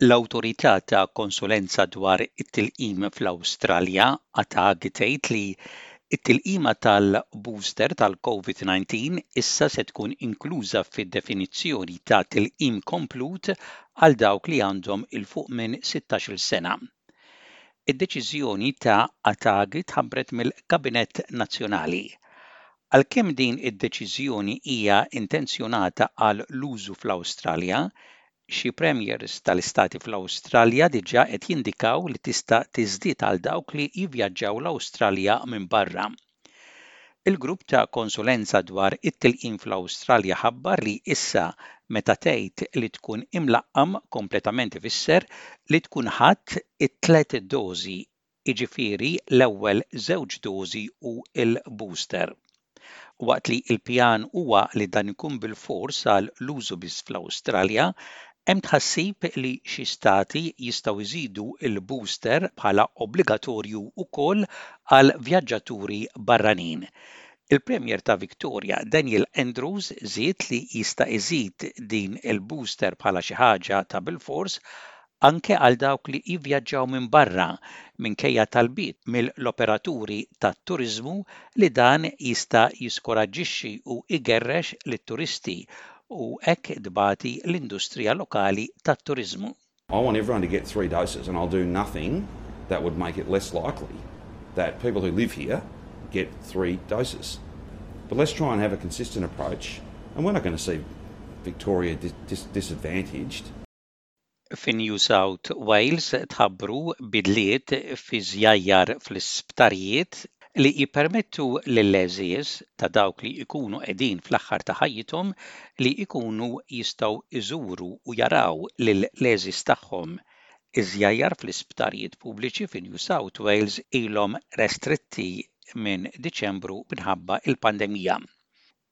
L-Awtorità ta' Konsulenza dwar it-Tilqim fl-Awstralja, ATAG, tgħid li t-tilqima tal-booster tal-COVID-19 issa se tkun inkluża fid-definizzjoni ta' tilqim komplut għal dawk li għandhom 'il fuq minn sittax-il sena. Id-deċiżjoni ta' ATAG tħabbret mill-Kabinett Nazzjonali. Għalkemm din id-deċiżjoni hija intenzjonata għal l-użu fl-Awstralja, xi Premiers tal-Istati fl-Awstralja diġà qed jindikaw li tista' tiżdied għal dawk li jivvjaġġaw l-Awstralja minn barra. Il-grupp ta' konsulenza dwar it-tilqim fl-Awstralja ħabbar li issa meta tgħid li tkun imlaqqam kompletament ifisser li tkun ħadt it-tliet dożi, jiġifieri l-ewwel żewġ dożi u l-booster. Waqt li l-pjan huwa li dan ikun bilfors għal l-użu biss fl-Awstralja, Hemm tħassib li xi Stati jistgħu jżidu l-booster bħala obbligatorju wkoll għal vjaġġaturi barranin. Il-Premier ta' Victoria, Daniel Andrews żied li jista' iżid din il-booster bħala xi ħaġa ta' bilfors anke għal dawk li jivvjaġġaw minn barra minkejja talbiet mill-operaturi tat-turiżmu li dan jista' jiskoraġġixxi u jgerrex lit-turisti u hekk dbati l-industrija lokali tat-turiżmu. I want everyone to get three doses and I'll do nothing that would make it less likely that people who live here get three doses. But let's try and have a consistent approach and we're not going to see Victoria dis dis disadvantaged. fi New South Wales tħabbru bidliet fi żjajjar fl-isptarijiet li jippermettu lill-għeżież ta' dawk li jkunu qegħdin fl-aħħar ta' ħajjithom li jkunu jistgħu jżuru u jaraw lill-għeżież tagħhom. Iż-żjajjar fl-isptarijiet pubbliċi fi New South Wales ilhom restritti minn Diċembru minħabba l-pandemija.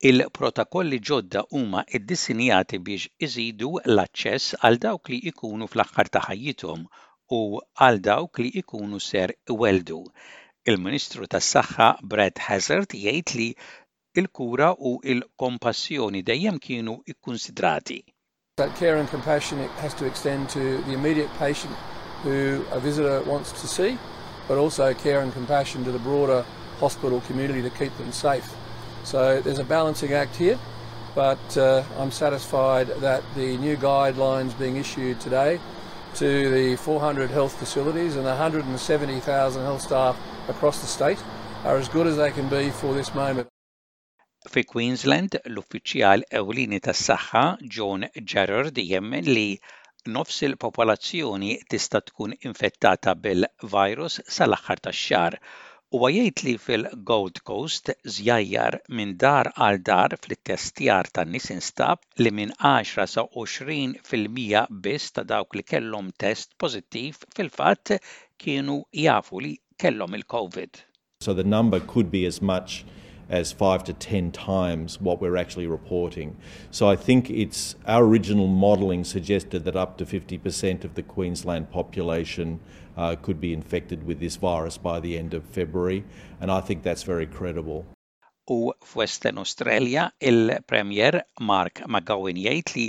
Il-protokolli ġodda huma ddisinjati biex iżidu l-aċċess għal dawk li jkunu fl-aħħar ta' ħajjithom u għal dawk li jkunu ser iwelldu. Il-Ministru tas-Saħħa Brad Hazzard jgħid li l-kura u l-kompassjoni dejjem kienu kkunsidrati. That care and compassion has to extend to the immediate patient who a visitor wants to see, but also care and compassion to the broader hospital community to keep them safe. So there's a balancing act here, but uh, I'm satisfied that the new guidelines being issued today to the 400 health facilities and the 170,000 health staff across the state are as good as they can be for this moment. Fi Queensland, l-uffiċjal ewlieni tas-saħħa, John Gerrard jemmen li nofs il-popolazzjoni tista' tkun infettata bil-virus sal-aħħar tax-xahar. Huwa jgħid li fil-Gold Coast, żjajjar minn dar għal dar fl-ittestjar tan-nies instab li minn għaxra sa għoxrin fil-mija biss ta' dawk li kellhom test pożittiv fil-fatt kienu jafu li kellhom il-Covid. So the number could be as much as five to ten times what we're actually reporting. So I think it's our original modelling suggested that up to 50% of the Queensland population uh, could be infected with this virus by the end of February, and I think that's very credible. U f'Western Australia, il-Premier Mark McGowan jgħid li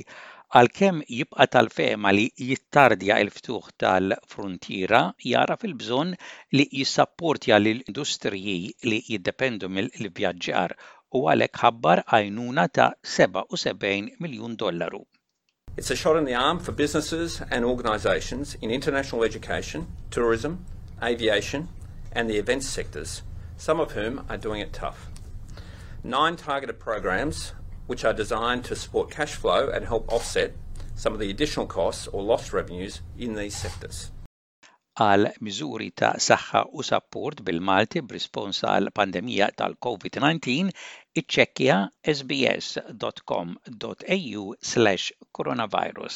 għalkemm jibqa' tal-fehma li jittardja l-ftuħ tal-fruntiera, jagħraf il-bżonn li jissapportja lill-industriji li jiddependu mill-ivvjaġġar u għalhekk ħabbar għajnuna ta' 77 miljun dollaru. It's a shot in the arm for businesses and organisations in international education, tourism, aviation and the events sectors, some of whom are doing it tough. Nine targeted programs which are designed to support cash flow and help offset some of the additional costs or lost revenues in these sectors. għal miżuri ta' saħħa u sapport bil-Malti b'rispons għall-pandemija tal-COVID-19, iċċekkja sbs.com.au/coronavirus.